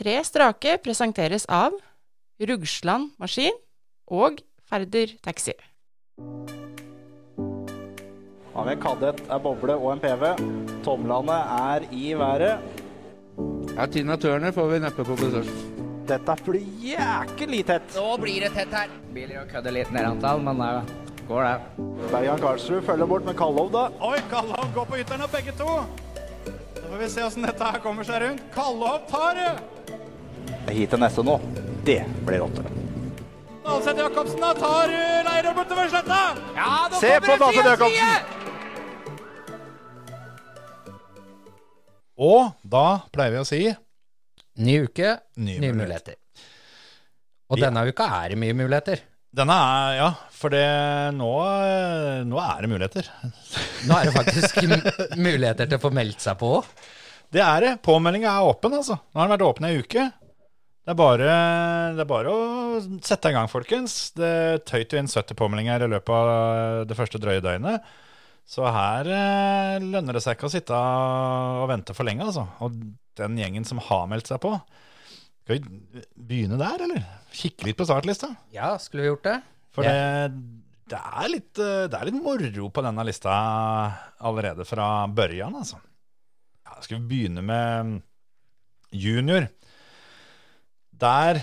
Tre strake presenteres av Rugsland Maskin og Færder Taxi. Har vi en kadett, en boble og en PV. Tomlene er i været. Ja, Tina Turner får vi neppe på besøk. Dette blir jæklig tett. Nå blir det tett her. Biler og kødder litt ned antall, men det går det. Bergan Karlsrud følger bort med Kallov, da. Oi, Kallov går på ytteren begge to. Så får vi se åssen dette her kommer seg rundt. Kallov tar det! Hit til neste nå. Det blir rått. Alseth Jacobsen da tar uh, bortover sletta. Ja, nå Se på frie, Jacobsen. Og da pleier vi å si Ny uke, Nye nye, muligheter. muligheter. Og denne uka er det mye muligheter. Denne er Ja, for det nå, eh, nå er det muligheter. Nå er det faktisk muligheter til å få meldt seg på. Det er det. Påmeldinga er åpen, altså. Nå har den vært åpen ei uke. Det er, bare, det er bare å sette i gang, folkens. Det tøyt jo inn 70 påmeldinger i løpet av det første drøye døgnet. Så her eh, lønner det seg ikke å sitte og vente for lenge, altså. Og den gjengen som har meldt seg på Skal vi begynne der, eller? Kikke litt på startlista? Ja, skulle vi gjort det? For det, det, er litt, det er litt moro på denne lista allerede fra børjan, altså. Ja, skal vi begynne med junior? Der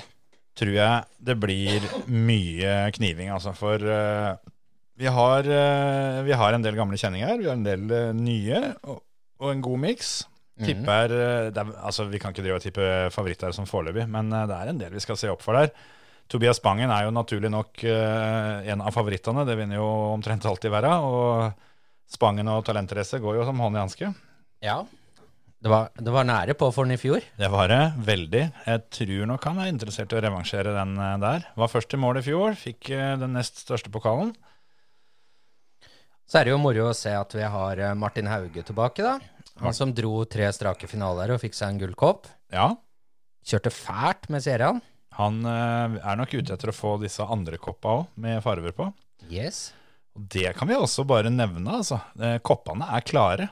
tror jeg det blir mye kniving, altså. For uh, vi, har, uh, vi har en del gamle kjenninger, vi har en del uh, nye, og, og en god miks. Tipper eh, det er, Altså, vi kan ikke drive og tippe favoritter som foreløpig, men det er en del vi skal se opp for der. Tobias Bangen er jo naturlig nok en av favorittene. Det vinner jo omtrent alltid være. Og Spangen og Talentrace går jo som hånd i hanske. Ja. Det var, det var nære på for den i fjor. Det var det. Veldig. Jeg tror nok han er interessert i å revansjere den eh, der. Var først i mål i fjor. Fikk eh, den nest største pokalen. Så er det jo moro å se at vi har eh, Martin Hauge tilbake, da. Han som dro tre strake finaler og fikk seg en gullkopp. Ja. Kjørte fælt med serien. Han er nok ute etter å få disse andre koppa òg, med farver på. Yes. Det kan vi også bare nevne, altså. Koppene er klare.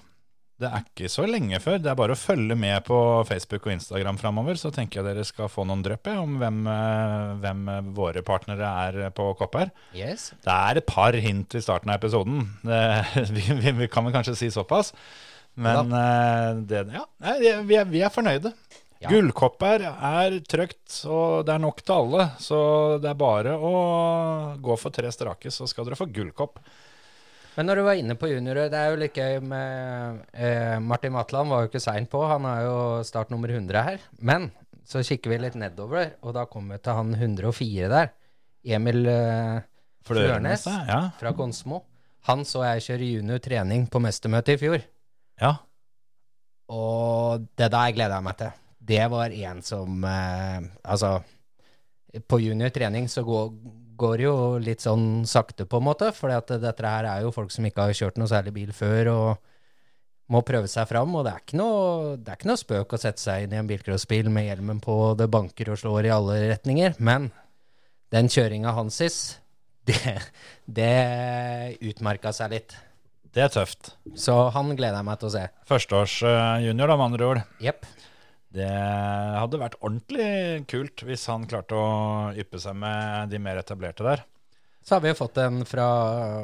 Det er ikke så lenge før. Det er bare å følge med på Facebook og Instagram framover, så tenker jeg dere skal få noen drypp om hvem, eh, hvem våre partnere er på kopper. Yes. Det er et par hint i starten av episoden. Det, vi, vi, vi kan vel kanskje si såpass. Men eh, det, ja, vi, er, vi er fornøyde. Ja. Gullkopper er trygt, og det er nok til alle. Så det er bare å gå for tre strake, så skal dere få gullkopp. Men når du var inne på juniorer, det er jo litt gøy med eh, Martin Matland var jo ikke sein på, han er jo start nummer 100 her. Men så kikker vi litt nedover, og da kommer vi til han 104 der. Emil eh, Flørnes, ja. fra Konsmo. Han så jeg kjøre junior trening på mestermøtet i fjor. Ja. Og det der gleder jeg meg til. Det var en som eh, Altså, på junior trening så går, går jo litt sånn sakte, på en måte. For dette her er jo folk som ikke har kjørt noe særlig bil før, og må prøve seg fram. Og det er ikke noe, det er ikke noe spøk å sette seg inn i en bilcrossbil med hjelmen på, det banker og slår i alle retninger. Men den kjøringa hansis, det, det utmerka seg litt. Det er tøft. Så han gleder jeg meg til å se. Førsteårs eh, junior, da, med andre ord. Jepp. Det hadde vært ordentlig kult hvis han klarte å yppe seg med de mer etablerte der. Så har vi jo fått en fra,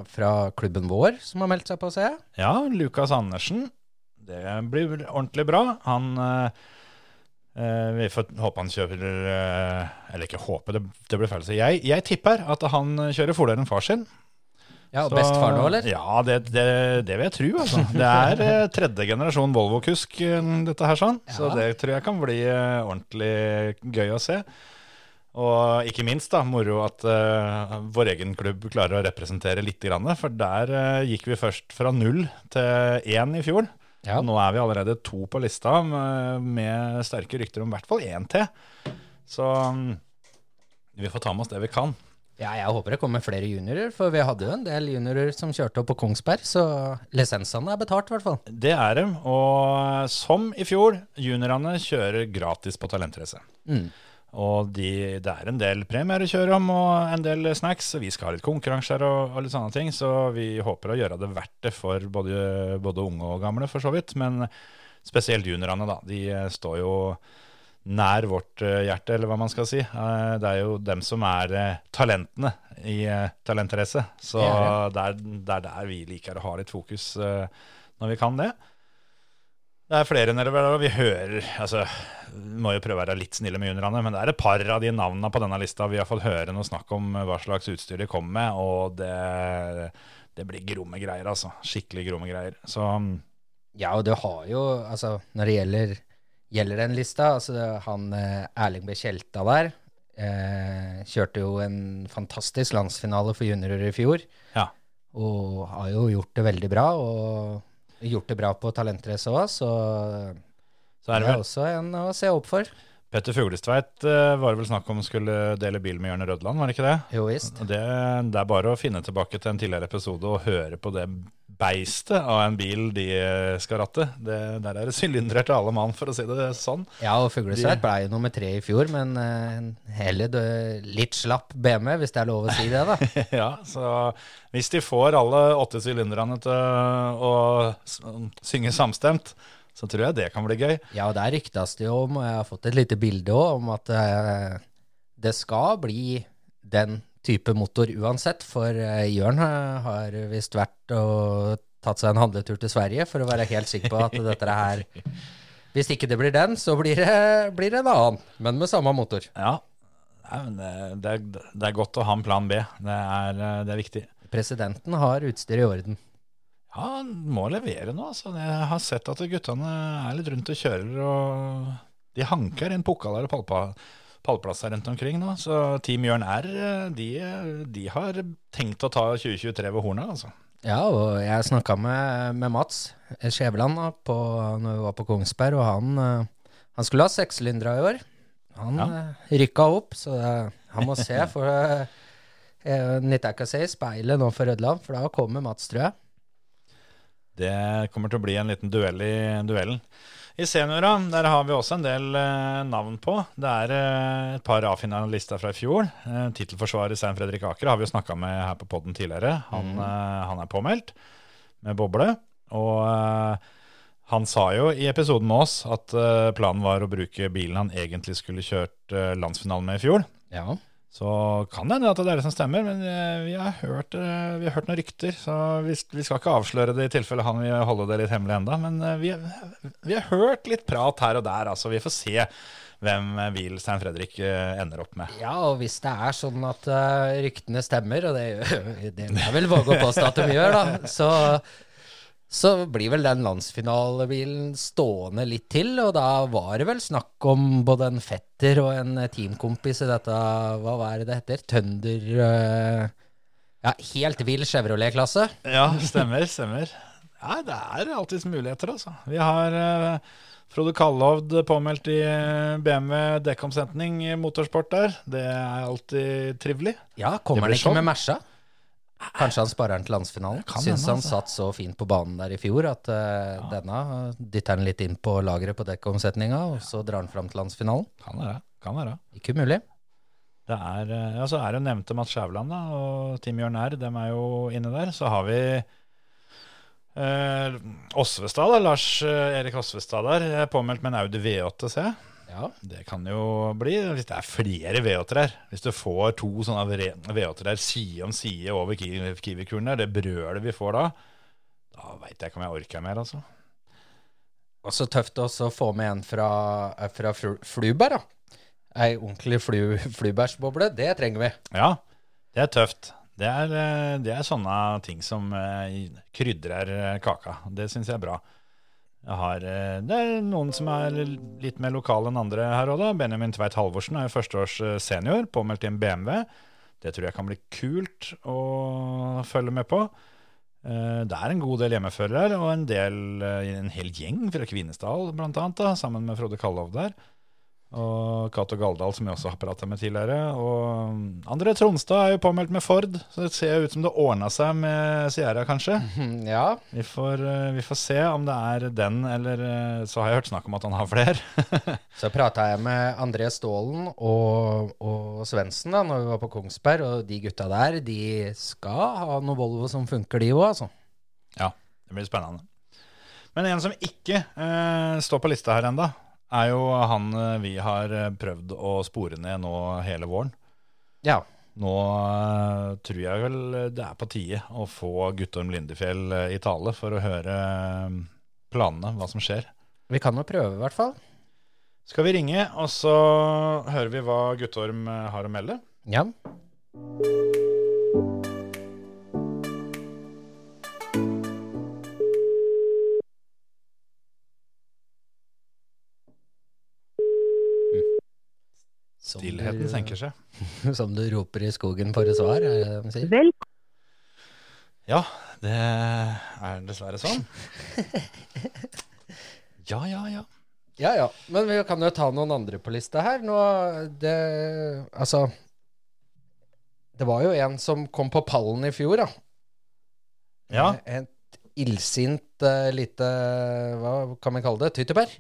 fra klubben vår som har meldt seg på, ser jeg. Ja, Lukas Andersen. Det blir ordentlig bra. Han eh, eh, Vi får håpe han kjører eh, Eller ikke håpe, det, det blir feil å si. Jeg, jeg tipper at han kjører fortere enn far sin. Ja, Så- Bestefar nå, eller? Ja, det, det, det vil jeg tro, altså. Det er eh, tredje generasjon Volvo-kusk, eh, dette her, sånn. Så det tror jeg kan bli eh, ordentlig gøy å se. Og ikke minst da, moro at eh, vår egen klubb klarer å representere litt. Grann, for der gikk vi først fra null til én i fjor. Ja. Nå er vi allerede to på lista, med, med sterke rykter om i hvert fall én til. Så mm, vi får ta med oss det vi kan. Ja, jeg håper det kommer flere juniorer, for vi hadde jo en del juniorer som kjørte opp på Kongsberg, så lisensene er betalt, i hvert fall. Det er de. Og som i fjor, juniorene kjører gratis på talentrace. Mm. Og de, det er en del premier å kjøre om, og en del snacks. Vi skal ha litt konkurranser og, og litt sånne ting, så vi håper å gjøre det verdt det for både, både unge og gamle, for så vidt. Men spesielt juniorene, da. De står jo nær vårt eh, hjerte, eller hva man skal si. Eh, det er jo dem som er eh, talentene i talentrace. Så Det det er det er der vi liker å ha litt fokus når vi kan det. Det er flere nedover der, og vi hører altså, Vi må jo prøve å være litt snille med juniorene, men det er et par av de navnene på denne lista vi har fått høre noe snakk om hva slags utstyr de kommer med, og det, det blir gromme greier, altså. Skikkelig gromme greier. Så Ja, og du har jo, altså, når det gjelder, gjelder den lista, altså han eh, Erling B. Tjelta der, eh, kjørte jo en fantastisk landsfinale for juniorer i fjor, ja. og har jo gjort det veldig bra, og gjort det bra på talentrace òg, så Så er det det er også en å se opp for. Petter Fuglestveit eh, var det vel snakk om skulle dele bil med Jørn Rødland, var det ikke det? Jo visst. Det, det er bare å finne tilbake til en tidligere episode og høre på det beistet av en bil de eh, skal ratte. Det, der er det sylindere til alle mann, for å si det sånn. Ja, og Fuglesveit ble jo nummer tre i fjor, men uh, heller dø, litt slapp BMW, hvis det er lov å si det, da. ja, så hvis de får alle åtte sylinderne til å synge samstemt, så tror jeg det kan bli gøy. Ja, og der ryktes det jo om, og jeg har fått et lite bilde òg, om at uh, det skal bli den type motor uansett. For eh, Jørn har visst vært og tatt seg en handletur til Sverige for å være helt sikker på at dette her Hvis ikke det blir den, så blir det, blir det en annen, men med samme motor. Ja, det, det, er, godt å ha en plan B. Det er, eh, det er viktig. Presidenten har utstyr i orden. Ja, han må levere nå. Altså. Jeg har sett at guttene er litt rundt og kjører, og de hanker inn pokaler og pallpa, pallplasser rundt omkring nå. Så Team Jørn R, de, de har tenkt å ta 2023 ved hornet, altså. Ja, og jeg snakka med, med Mats Skjæveland da, på, når vi var på Kongsberg, og han, eh, han skulle ha sekssylindere i år. Han Ja. eh, rykka opp, så eh, han må se, for jeg nytter ikke å se i speilet nå for Rødland, for da kommer Mats, tror jeg. Det kommer til å bli en liten duell i duellen. I seniora der har vi også en del eh, navn på. Det er eh, et par A-finalister fra i fjor. Eh, Tittelforsvarer Stein Fredrik Aker har vi jo snakka med her på podden tidligere. Han, eh, han er påmeldt med boble. Og eh, han sa jo i episoden med oss at eh, planen var å bruke bilen han egentlig skulle kjørt eh, landsfinalen med i fjor. Ja. Så kan det hende at det er det som stemmer, men eh, vi har hørt, eh, vi har hørt noen rykter. Så vi, vi skal ikke avsløre det i tilfelle han vil holde det litt hemmelig enda, Men eh, vi, vi har hørt litt prat her og der, altså. Vi får se hvem bil Stein Fredrik ender opp med. ja, og hvis det er sånn at ryktene stemmer, og det, det vil jeg vel våge å påstå at de gjør, da, så, så blir vel den landsfinalebilen stående litt til, og da var det vel snakk om både en fetter og en teamkompis i dette, hva var det det heter, Tønder eh, Ja, helt vill Chevrolet-klasse. Ja, stemmer, stemmer. Ja, det er alltids muligheter, altså. Vi har eh, Frode Kallovd påmeldt i eh, BMW dekkomsetning i motorsport der. Det er alltid trivelig. Ja, kommer han ikke sånn. med Merca? Kanskje han sparer den til landsfinalen? Kan Syns han altså. satt så fint på banen der i fjor at eh, denne dytter han litt inn på lageret på dekkomsetninga, og så drar han fram til landsfinalen. Kan være. Kan være. Ikke umulig. Det er, eh, ja, så er det nevnte Mats Skjæveland da, og Team Jørn R, dem er jo inne der. Så har vi eh, Osvestad, da, Lars eh, Erik Osvestad der, er påmeldt med en Audi V8, ser jeg. Ja. Det kan jo bli, hvis det er flere V8-er. Hvis du får to sånne V8-er her side om side over Ki- Kiwi-kulen der, det brølet vi får da, da veit jeg ikke om jeg orker mer, altså. Og så tøft også å få med en fra, eh, fra Flubær, da. Ei ordentlig flu, flubærsboble, det trenger vi. Ja, det er tøft. Det er, eh, det er sånne ting som eh, krydrer kaka. Det syns jeg er bra. Jeg har, eh, det er noen som er litt mer lokale enn andre her òg, da. Benjamin Tveit Halvorsen er førsteårs eh, senior, påmeldt i en BMW. Det tror jeg kan bli kult å følge med på. Eh, Det er en god del hjemmeførere og en, del, en hel gjeng fra Kvinesdal, blant annet, da, sammen med Frode Kallov der. Og Cato Galdal, som jeg også har pratet med tidligere. Og André Tronstad er jo påmeldt med Ford, så det ser ut som det ordna seg med Sierra, kanskje. Ja, Vi får, eh, vi får se om det er den, eller eh, så har jeg hørt snakk om at han har flere. så prata jeg med André Stålen og, og Svendsen da når vi var på Kongsberg, og de gutta der, de skal ha noe Volvo som funker, de òg, altså. Ja, det blir spennende. Men en som ikke eh, står på lista her ennå, er jo han eh, vi har eh, prøvd å spore ned nå hele våren. Ja. Nå eh, tror jeg vel det er på tide å få Guttorm Lindefjell i tale for å høre planene, hva som skjer. Vi kan jo prøve, i hvert fall. Skal vi ringe, og så hører vi hva Guttorm har å melde? Ja. Stillheten senker seg. Som du roper i skogen for et svar, er det det de sier? Ja, det er dessverre sånn. Ja, ja, ja. Ja, ja. Men vi kan jo ta noen andre på lista her. Nå, det Altså Det var jo en som kom på pallen i fjor, da. Ja, Et illsint uh, lite Hva kan vi kalle det? Tyttebær?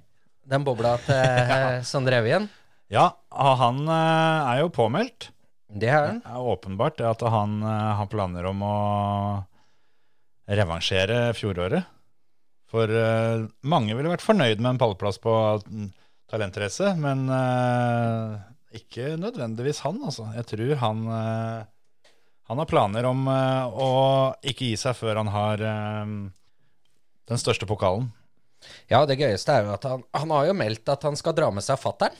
Den bobla til uh, Sondre Evjen. Ja han eh, er jo påmeldt. Det er han. Det er åpenbart at han eh, har planer om å revansjere fjoråret. For eh, mange ville vært fornøyd med en pallplass på mm, talentrace, men ikke nødvendigvis han, altså. Jeg tror han han har planer om å ikke gi seg før han har den største pokalen. Ja, det gøyeste er jo at han, han har jo meldt at han skal dra med seg fattern.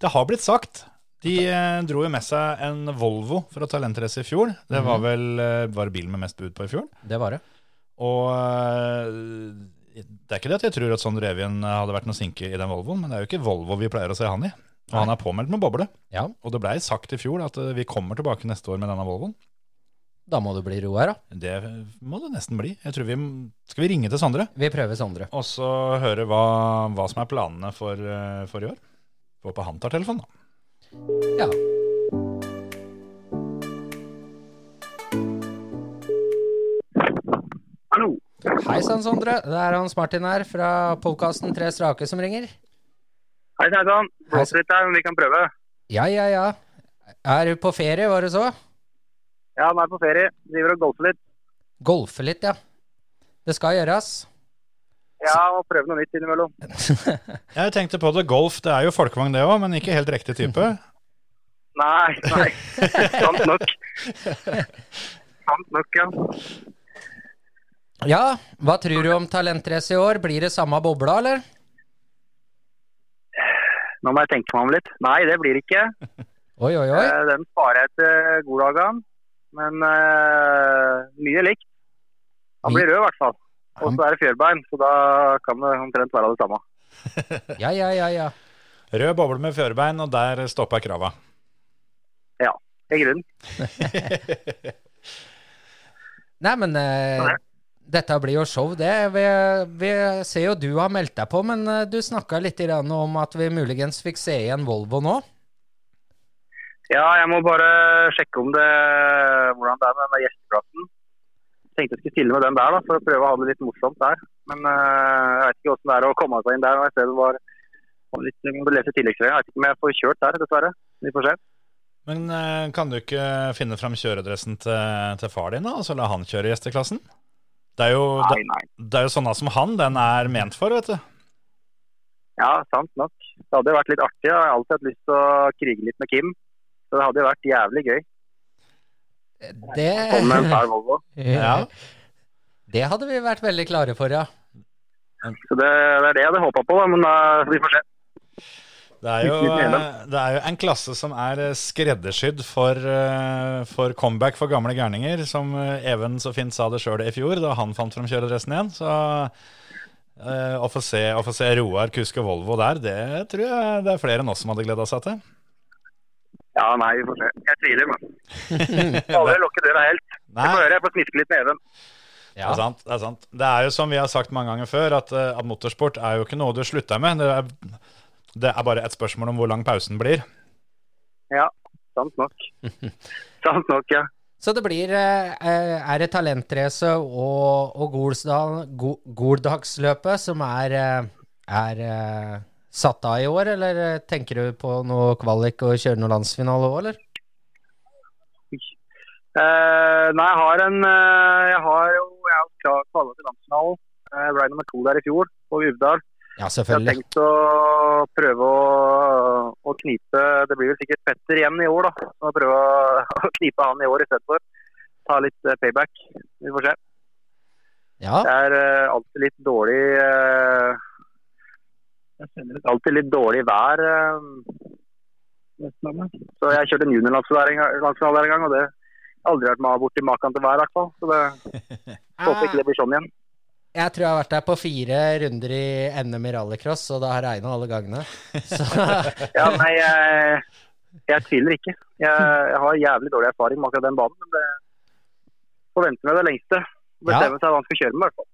Det har blitt sagt. De eh, dro jo med seg en Volvo fra talentrace i fjor. Det var vel eh, var bilen med mest bud på i fjor. Det var det. Og eh, det er ikke det at jeg tror at Sondre Evjen hadde vært noe sinke i den Volvoen, men det er jo ikke Volvo vi pleier å se han i. Og han er påmeldt med boble. Ja, Og det blei sagt i fjor at eh, vi kommer tilbake neste år med denne Volvoen. da må det bli ro her, da. Det må det nesten bli. Jeg tror vi, Skal vi ringe til Sondre Vi prøver Sondre. og så høre hva, hva som er planene for, eh, for i år? Håper han tar telefonen, da. Ja. Hallo. Hei sann, Sondre. Det er Hans Martin her fra podkasten Tre strake som ringer. Hei sann. Blåser litt her, men vi kan prøve. Ja, ja, ja. Er du på ferie, var det så? Ja, han er på ferie. Driver og golfer litt. Golfer litt, ja. Det skal gjøres. Ja, og prøve noe nytt innimellom. Jeg tenkte på det. Golf det er jo folkevogn, det òg, men ikke helt riktig type. Nei, nei. Sant nok. Sant nok, ja. Ja, hva tror du om talentrace i år? Blir det samme bobla, eller? Nå må jeg tenke meg om litt. Nei, det blir det ikke. Oi, oi, oi. Eh, Den sparer jeg til goddagene. Men uh, mye likt. Han blir rød i hvert fall. Og så er det fjørbein, så da kan det omtrent være det samme. Ja, ja, ja, ja. Rød boble med fjørbein, og der stopper krava. Ja, i grunnen. Nei, men eh, dette blir jo show, det. Vi, vi ser jo du har meldt deg på, men eh, du snakka litt om at vi muligens fikk se igjen Volvo nå. Ja, jeg må bare sjekke om det, hvordan det er med gjesteplassen. Tenkte jeg skulle stille med den der, da, for å prøve å ha det litt morsomt der. Men uh, jeg vet ikke hvordan det er å komme seg inn der. Jeg ser det var var litt, må lese. Jeg vet ikke om jeg får kjørt der, dessverre. Vi får se. Men uh, kan du ikke finne fram kjøredressen til, til far din, da, og så la han kjøre gjesteklassen? Det er, jo, Nei, nei. det er jo sånne som han den er ment for, vet du. Ja, sant nok. Det hadde vært litt artig. Jeg har alltid hatt lyst til å krige litt med Kim. Så det hadde vært jævlig gøy. Det, Komme med en fæl Volvo. Ja. det hadde vi vært veldig klare for, ja. Så det, det er det jeg hadde håpa på, da, men uh, vi får se. Det er, jo, eh, det er jo en klasse som er eh, skreddersydd for, eh, for comeback for gamle gærninger, som Even så fint sa det sjøl i fjor, da han fant fram kjøredressen igjen. Så uh, å få se, å få se Roar kuske Volvo der, det tror jeg det er flere enn oss som hadde gleda seg til. Ja, nei, vi får se. Jeg tviler, men. Aldri lukke døra helt. Vi Nei, får høre. Jeg får sniske litt med Even. det er sant. Det er sant. Det er jo som vi har sagt mange ganger før, at, eh, at motorsport er jo ikke noe du slutter med. Det er, det er bare et spørsmål om hvor lang pausen blir. Ja, sant nok. sant nok, ja. Så det blir eh, Er det talentrace og, og Goldagsløpet som er, eh, er eh, satt av i år, eller eh, tenker du på noe kvalik og kjøre noe landsfinale òg, eller? Uh, nei, jeg har en uh, Jeg har jo jeg har kvala til landsfinalen. Jeg ble nummer to der i fjor, på Uvdal. Ja, selvfølgelig. Jeg har tenkt å prøve å, å knipe Det blir vel sikkert Petter igjen i år, da. Så prøve å, knipe han i år istedenfor. Ta litt payback. Vi får se. Ja, Det er uh, alltid litt dårlig eh, Jeg kjenner litt alltid litt dårlig vær. eh, så jeg kjørte en juniorlandsfinale en en gang, og det har aldri vært meg borti maken til vær, i hvert fall. Så det håper ikke det blir sånn igjen. jeg tror jeg har vært der på fire runder i NM i rallycross, og det har regna alle gangene. Så Ja, nei, jeg, jeg tviler ikke. Jeg, jeg har jævlig dårlig erfaring med akkurat den banen, men det forventer meg det lengste. Bestemme seg hva han skal kjøre med, i hvert fall.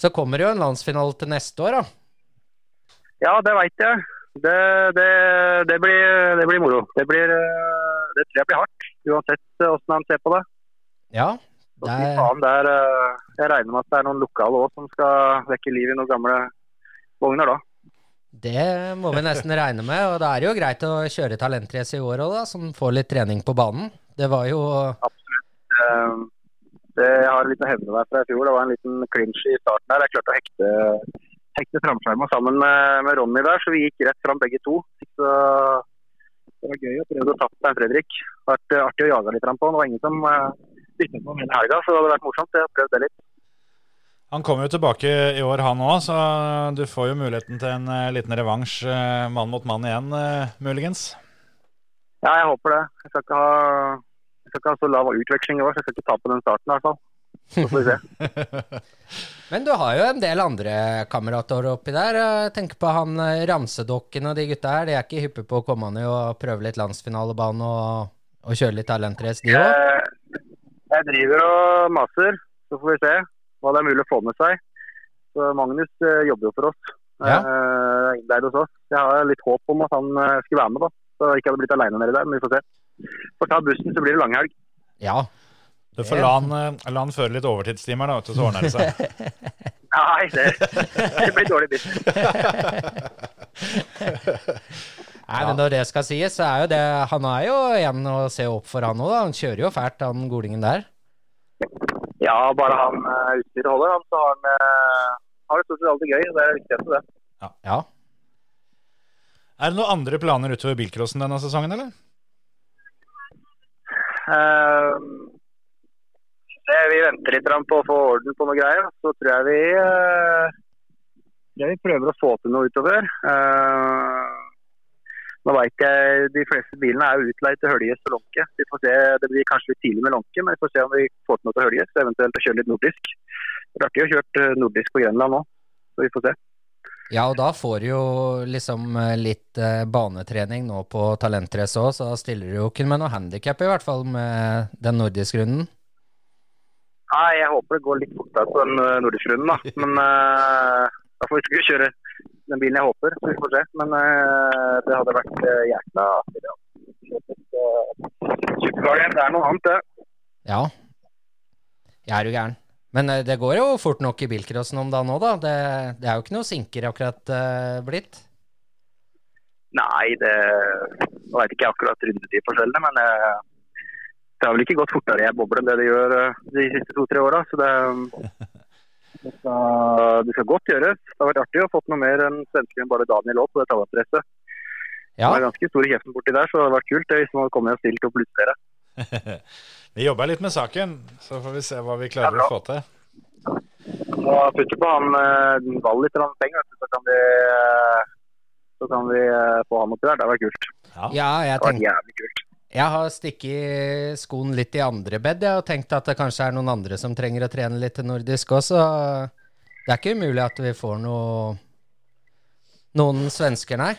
Så kommer det jo en landsfinale til neste år, da. Ja, det veit jeg. Det, det, det, blir, det blir moro. Det, blir, eh, det tror jeg blir hardt, uansett åssen han ser på det. Ja, det er, faen, det er, eh, jeg regner med at det er noen lokale òg som skal vekke liv i noen gamle vogner da. det må vi nesten regne med. Og det er jo greit å kjøre talentrace i år òg, da, som får litt trening på banen. Det var jo Absolutt. Det, jeg har en liten hevne der fra i fjor. Det var en liten klinsj i starten der. Jeg klarte å hekte, hekte framskjerma sammen med, med Ronny der, så vi gikk rett fram begge to. Så det var gøy å prøve å tappe Stein Fredrik. Det har vært eh, artig å jage litt fram på. Det var ingen som uh, byttet på hele helga, så det hadde vært morsomt. Jeg har prøvd det litt. Han kommer jo tilbake i år, han òg, så du får jo muligheten til en eh, liten revansj eh, mann mot mann igjen, eh, muligens. Ja, jeg håper det. Jeg skal ikke ha, skal ikke ha så lav utveksling i år, så jeg skal ikke tape den starten i hvert fall. Så får vi se. Men du har jo en del andre kamerater oppi der. Tenk på han eh, Ramsedokken og de gutta her. De er ikke hyppe på å komme ned og prøve litt landsfinalebane og, og kjøre litt talentrace, de òg? Jeg, jeg driver og maser, så får vi se hva det er mulig å få med seg. Så Magnus eh, jobber jo for oss. Ja. Eh, der hos oss. Jeg har litt håp om at han eh, skulle være med, da. Så jeg ikke hadde blitt alene nedi der, men vi får se. Får ta bussen, så blir det langhelg. Ja. Du får la han, eh, la han føre litt overtidstimer, da, så ordner det seg. Nei, det, det blir dårlig business. Nei, men når det skal sies, så er jo det Han er jo en å se opp for, han òg. Han kjører jo fælt, han golingen der. Ja, bare han uh, utstyret holder, han, så har han eh, har det stort sett alltid gøy. Det er det viktigste, det. Ja. Er det noen andre planer utover bilcrossen denne sesongen, eller? Eh, det, vi venter litt på å få orden på noe greier. Så tror jeg vi, eh, tror jeg vi prøver å få til noe utover. Eh, nå vet jeg De fleste bilene er utleid til Høljes og Lånke. Vi får se, Det blir kanskje litt tidlig med Lånke, men vi får se om vi får til noe til Høljes. Eventuelt å kjøre litt nordisk. Vi har ikke kjørt eh, nordisk på Grenland nå, så vi får se. ja, og da får du jo liksom eh, litt eh, banetrening nå på talentrace òg, så da stiller du jo ikke med noe handikap, i hvert fall med den nordiske runden. Nei, Jeg håper det går litt fortere på den eh, nordiske runden, da. Men uh, da får vi ikke kjøre den bilen jeg håper, så vi får se. Men uh, det hadde vært uh, jækla artig. det, altså. Supercar det er noe annet, det. Ja. Jeg er jo gæren. Men det går jo fort nok i bilcrossen om dagen òg, da. Det, det er jo ikke noe sinker akkurat blitt. Nei, det Nå vet ikke jeg akkurat rundetidsforskjellene, men det har vel ikke gått fortere i ei boble enn det det gjør eh, de siste to-tre åra. Så det, det, skal, det skal godt gjøres. Det har vært artig å få noe mer enn svensken bare Daniel òg på det talentracet. Ja, Det er ganske stor i kjeften borti der, så det hadde vært kult det, hvis man hadde kommet og stilt opp litt flere. Vi jobber litt med saken, så får vi se hva vi klarer Ja, å få til. Må putte på han eh, Vall litt penger, så kan vi, eh, så kan vi eh, få han oppi der. Det hadde vært kult. ja jeg, Det hadde vært jævlig kult. Jeg har stikket skoen litt i andre bed, jeg, og tenkt at det kanskje er noen andre som trenger å trene litt til nordisk også. Det er ikke umulig at vi får noe noen svensker, nei.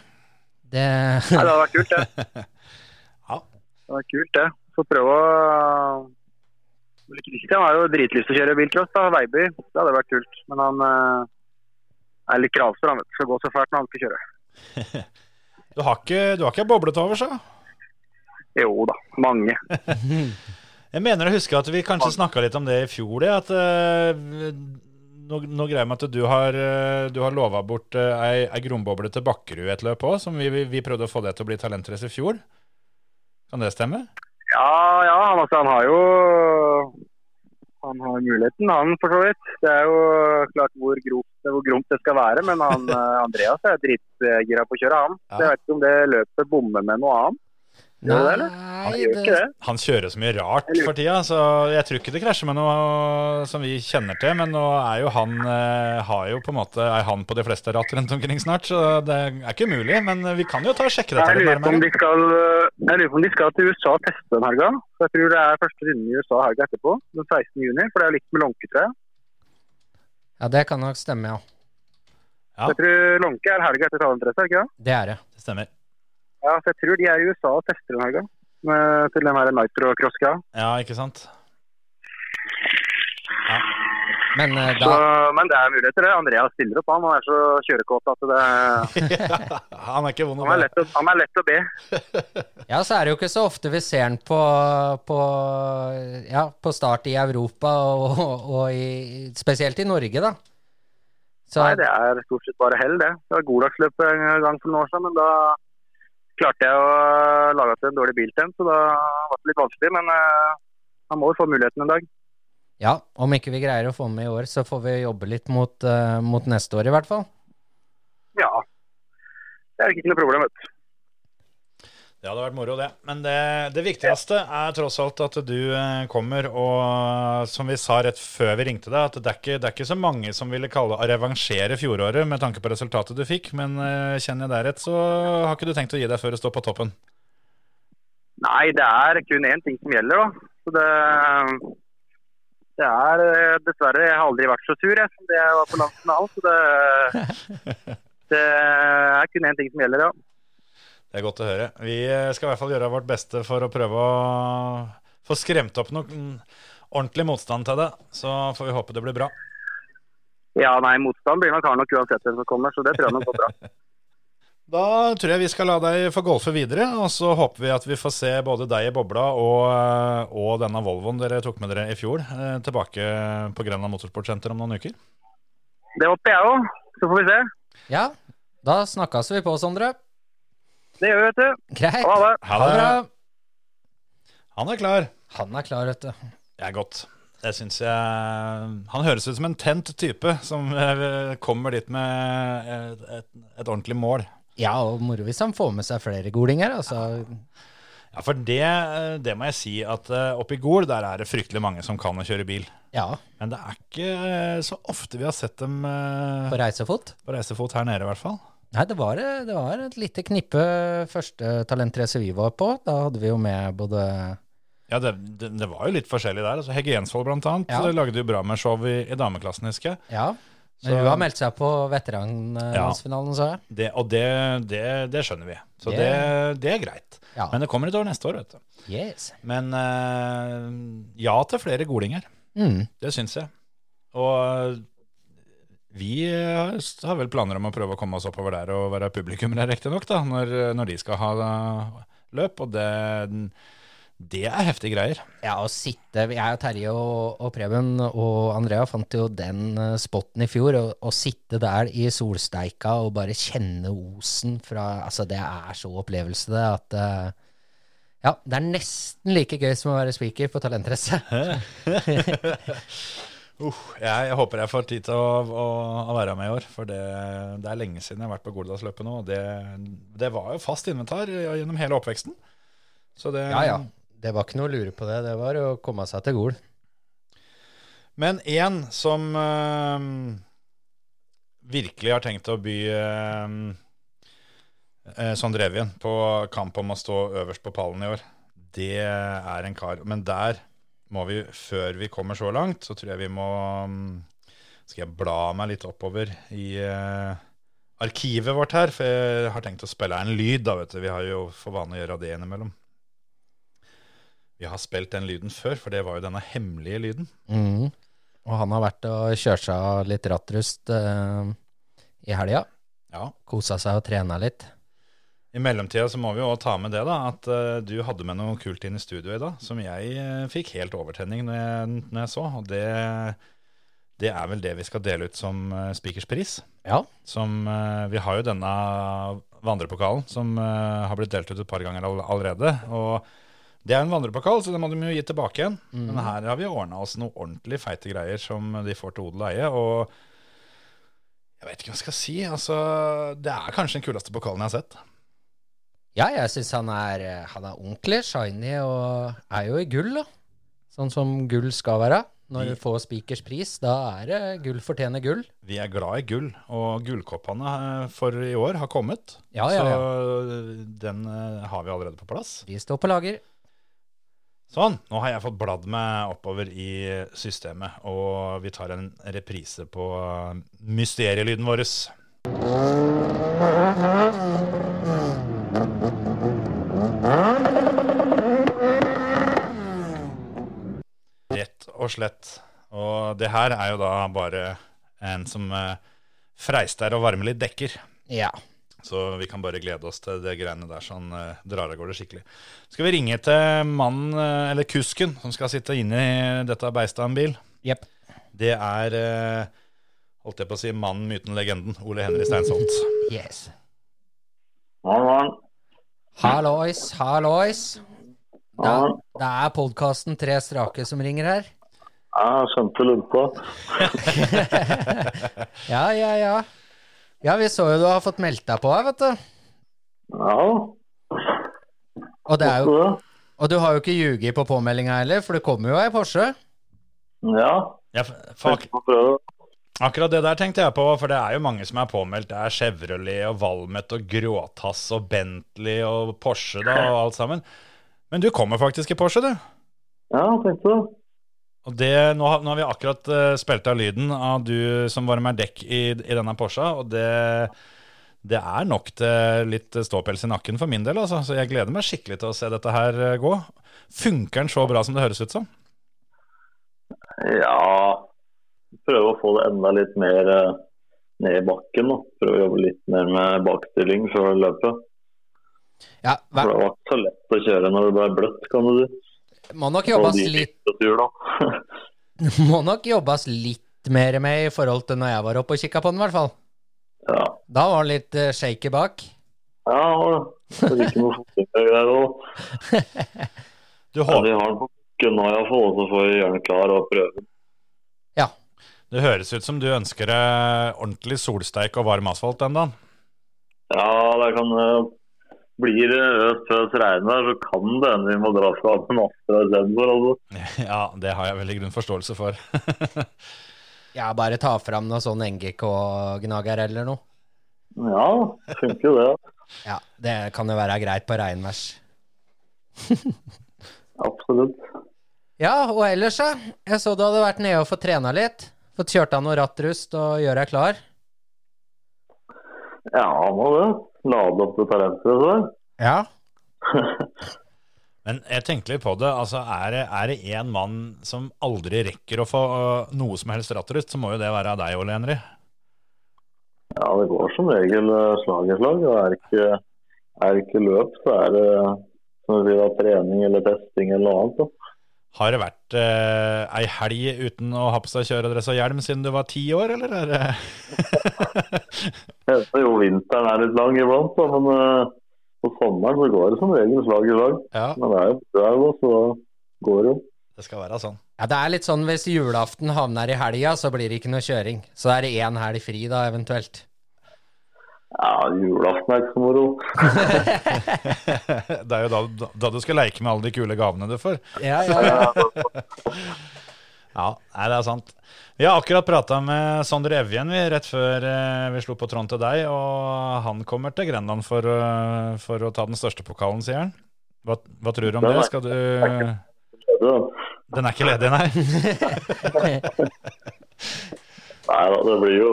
Det Nei, det hadde vært kult, det. Ja. Det hadde vært kult, det. Få prøve å Kristian har jo dritlyst til å kjøre bilcross, da. Veiby. Det hadde vært kult. Men han eh, er litt kravstor. Han vet, skal gå så fælt når han skal kjøre. Du har ikke, du har ikke boblet over, så? Jo da, mange. Jeg mener å huske at vi kanskje snakka litt om det i fjor, det. At uh, nå, nå greier med at du har, uh, har lova bort uh, ei, ei gromboble til Bakkerud et løp òg, som vi, vi, vi prøvde å få det til å bli talentrace i fjor. Kan det stemme? Ja, ja. Han, altså, han har jo Han har muligheten, han for så vidt. Det er jo klart hvor gromt, hvor gromt det skal være, men han, Andreas er dritgira på å kjøre, han. Så jeg vet ikke om det løpet bommer med noe annet. Gjør det. Han det. Han kjører så mye rart for tida, så jeg tror ikke det krasjer med noe som vi kjenner til. Men nå er jo han eh, har jo på en måte, er han på de fleste ratt rundt omkring snart, så det er ikke umulig. Men vi kan jo ta og sjekke dette Jeg lurer, på om de skal, jeg lurer på om de skal til USA og teste den helga. Så jeg tror det er første runde i USA helga etterpå, den 16. juni. For det er litt med Lånketre. Ja, det kan nok stemme, ja. Ja. Jeg tror Lånke er helga etter talentreise, er det ikke det? Det er det. Det stemmer. Ja, så jeg tror de er i USA og tester den helga. med- Til den her nitro-cross-greia. Ja, ikke sant? Men da... Så, Men det er muligheter, det. Andreas stiller opp, han. Han er så kjørekåt at det han er ikke vond å be. han er lett å be. Ja, så er det jo ikke så ofte vi ser han på, på, ja, på start i Europa, og, og i, spesielt i Norge, da. Så, Nei, det er stort sett bare hell, det. Det var Godagsløpet en gang for noen år siden, men da klarte jeg å lage til en dårlig bil til ham, så da var det litt vanskelig. Men han må jo få muligheten en dag. ja, om ikke vi greier å få med i år, så får vi jobbe litt mot, eh, mot neste år, i hvert fall. Ja. Det er ikke noe problem, vet du. Det hadde vært moro, det. Men det, det viktigste er tross alt at du eh, kommer, og som vi sa rett før vi ringte deg, at det er ikke, det er ikke så mange som ville kalle å revansjere fjoråret med tanke på resultatet du fikk, men eh, kjenner jeg deg rett, så har ikke du tenkt å gi deg før du står på toppen. Nei, det er kun én ting som gjelder, da. Så det, det er eh, dessverre Jeg har aldri vært så sur jeg, som det jeg var på landsfinalen. Så det, det er kun én ting som gjelder, ja. Det er godt å høre. Vi eh, skal i hvert fall gjøre vårt beste for å prøve å få skremt opp noe mm, ordentlig motstand til det. Så får vi håpe det blir bra. Ja, nei, motstand blir nok hard nok uansett hvem som kommer, så det tror jeg nok går bra. Da tror jeg vi skal la deg få golfe videre, og så håper vi at vi får se både deg i bobla og, eh, og denne Volvoen dere tok med dere i fjor, eh, tilbake på Grenland Motorsportsenter om noen uker. Det håper jeg òg. Så får vi se. Ja, da snakkes vi på, Sondre. Det gjør vi, vet du. Greit. Ha det. Ha det bra. Han er klar. Han er klar, vet du. Det er godt. Det syns jeg Han høres ut som en tent type som eh, kommer dit med et, et, et ordentlig mål. Ja, og moro hvis han får med seg flere golinger, altså. Ja, for det, det må jeg si at eh, oppe i Gol der er det fryktelig mange som kan å kjøre bil. Ja, Men det er ikke eh, så ofte vi har sett dem eh, på reisefot. på reisefot her nede, i hvert fall. Nei, det var, det var et lite knippe første talentrace vi var på. Da hadde vi jo med både Ja, det, det, det var jo litt forskjellig der. Altså, Hegge Jensvold blant annet Ja. lagde jo bra med show i, i dameklassen, husker jeg. Ja, men hun har meldt seg på veteranlandsfinalen, sa jeg. Det, og det, det, det skjønner vi. Så Det- det, det er greit. Ja. Men det kommer et år neste år, vet du. Yes. Men eh, ja til flere golinger. Mm. Det syns jeg. Og vi eh, har vel planer om å prøve å komme oss oppover der og være publikummere, riktignok, da, når, når de skal ha eh, løp. Og det, det er heftige greier. Ja, å sitte Jeg og Terje og, og Preben og Andrea fant jo den eh, spotten i fjor. Å, sitte der i solsteika og bare kjenne osen fra Altså, det er så opplevelse, det, at eh, Ja, det er nesten like gøy som å være speaker på Talentrace. Uh, jeg, jeg håper jeg får tid til å, å, å være med i år, for det, det er lenge siden jeg har vært på Goldalsløpet nå. Det, det var jo fast inventar gjennom hele oppveksten. Så det, Ja, ja. Det var ikke noe å lure på det. Det var å komme seg til Gol. Men en som øh, virkelig har tenkt å by øh, Sondre Evjen på kamp om å stå øverst på pallen i år, det er en kar. Men der må vi, før vi kommer så langt, så tror jeg vi må mm, Skal jeg bla meg litt oppover i eh, arkivet vårt her, for jeg har tenkt å spille en lyd, da, vet du. Vi har jo for vane å gjøre det innimellom. Vi har spilt den lyden før, for det var jo denne hemmelige lyden. Mm. Og han har vært og kjørt seg litt rattrust eh, i helga. Ja, Kosa seg og trena litt. I mellomtida så må vi jo ta med det, da, at uh, du hadde med noe kult inn i studio i dag, som jeg uh, fikk helt overtenning når jeg, når jeg så. Og det, det er vel det vi skal dele ut som uh, speakerspris. Ja. Som, eh, vi har jo denne vandrepokalen som eh, har blitt delt ut et par ganger all, allerede. Og Det er en vandrepokal, så det må de jo gi tilbake igjen. Men her har vi ordna oss noe ordentlig feite greier som de får til odel og eie. Og jeg vet ikke hva jeg skal si. Altså, det er kanskje den kuleste pokalen jeg har sett. Ja, jeg syns han, er, eh, han er ordentlig shiny og er jo i gull, da. Sånn som gull skal være. Når du får spikers pris, da er det gull fortjener gull. Vi er glad i gull, og gullkoppene eh, for i år har kommet. Ja, ja, ja. Så den eh, har vi allerede på plass. De står på lager. Sånn, nå har jeg fått bladd meg oppover i systemet, og vi tar en reprise på mysterielyden vår. Rett og slett. Og det her er jo da bare en som eh, freister og varmer litt dekker. Ja. Så vi kan bare glede oss til det greiene der sånn uh, drar av gårde skikkelig. Skal vi ringe til mannen, uh, eller kusken, som skal sitte inne i dette beistet av en bil? Yep. Det er, uh, holdt jeg på å si, mannen, myten, legenden, Ole Henri Steinsholt. Yes. Morgen, morgen. Hallois, hallois. Det Ja, det er podkasten Tre strake som ringer her. jeg skjønte på. Ja, ja, ja. Ja, vi så jo du har fått meldt deg på her, vet du. Ja, Og, det er jo, og du har jo ikke ljuget på påmeldinga heller, for det kommer jo ei Porsche. Ja, Ja, for, akkurat det der tenkte jeg på, for det er jo mange som er påmeldt. Det er Chevrolet og Valmet og Gråtass og Bentley og Porsche da, og alt sammen. Men du kommer faktisk i Porsche, du. Ja, tenkte det. Og det, nå, har, nå har vi akkurat uh, spilt av lyden av du som varmer dekk i, i denne Porscha, og det, det er nok til litt ståpels i nakken for min del, altså. Så jeg gleder meg skikkelig til å se dette her eh, gå. Funker den så bra som det høres ut som? Ja, prøve å få det enda litt mer eh, ned i bakken. Da. Prøve å jobbe litt mer med bakstilling før løpet. Ja, For det var ikke så lett å kjøre når det ble bløtt, kan du si. må nok jobbes litt, tur, må nok jobbes litt mer med i forhold til når jeg var oppe og kikka på den, i hvert fall. ja. Da var den litt eh, shaky bak. ja, det er ikke noe fotgjengergreier òg. Du, Ja, håper, vi har den på bakken nå iallfall, så får vi gjøre den klar og prøve. Ja. Det høres ut som du ønsker deg ordentlig solsteik og varm asfalt den dagen. Ja, det kan eh, Blir det øst pøs regn der, så kan det hende vi må dra fra en Astra istedenfor. Altså. Ja, det har jeg veldig grunn forståelse for. Ja, bare ta fram noe sånn NGK-gnager eller noe. Ja, funker jo det. Ja, det kan jo være greit på regnværs. Absolutt. Ja, og ellers, ja. Jeg så du hadde vært nede og fått trena litt. Fått kjørt av noe rattrust og gjøre deg klar. Ja, må det. Lade opp det talentet. Så. Ja. Men jeg tenkte litt på det. altså Er det, er det en mann som aldri rekker å få øh, noe som helst rattrust, så må jo det være deg, Ole Henry. Ja, det går som regel eh, slag i slag. og Er det ikke, er ikke løp, så er det som vi sier, trening eller testing eller noe annet. Da. Har det vært eh, ei helg uten å ha på seg kjøredress og hjelm siden du var ti år, eller er det Det er jo vinteren er litt lang iblant, da, men eh, på sommeren så går det som regel slag i slag. Ja, Men det er jo bra, så går det jo. det skal være sånn. ja, det er litt sånn hvis julaften havner i helga, så blir det ikke noe kjøring. Så er det én helg fri da, eventuelt. Ja, julaften er ikke så moro. det er jo da, da du skal leke med alle de kule gavene du får. Ja, ja, ja. Ja, nei, det er sant. Vi har akkurat prata med Sondre Evjen vi, rett før eh, vi slo på tråden til deg, og han kommer til Grenland for, eh, for å ta den største pokalen, sier han. Hva, hva tror du om det? Skal du Den er ikke ledig, nei? Nei da, det blir jo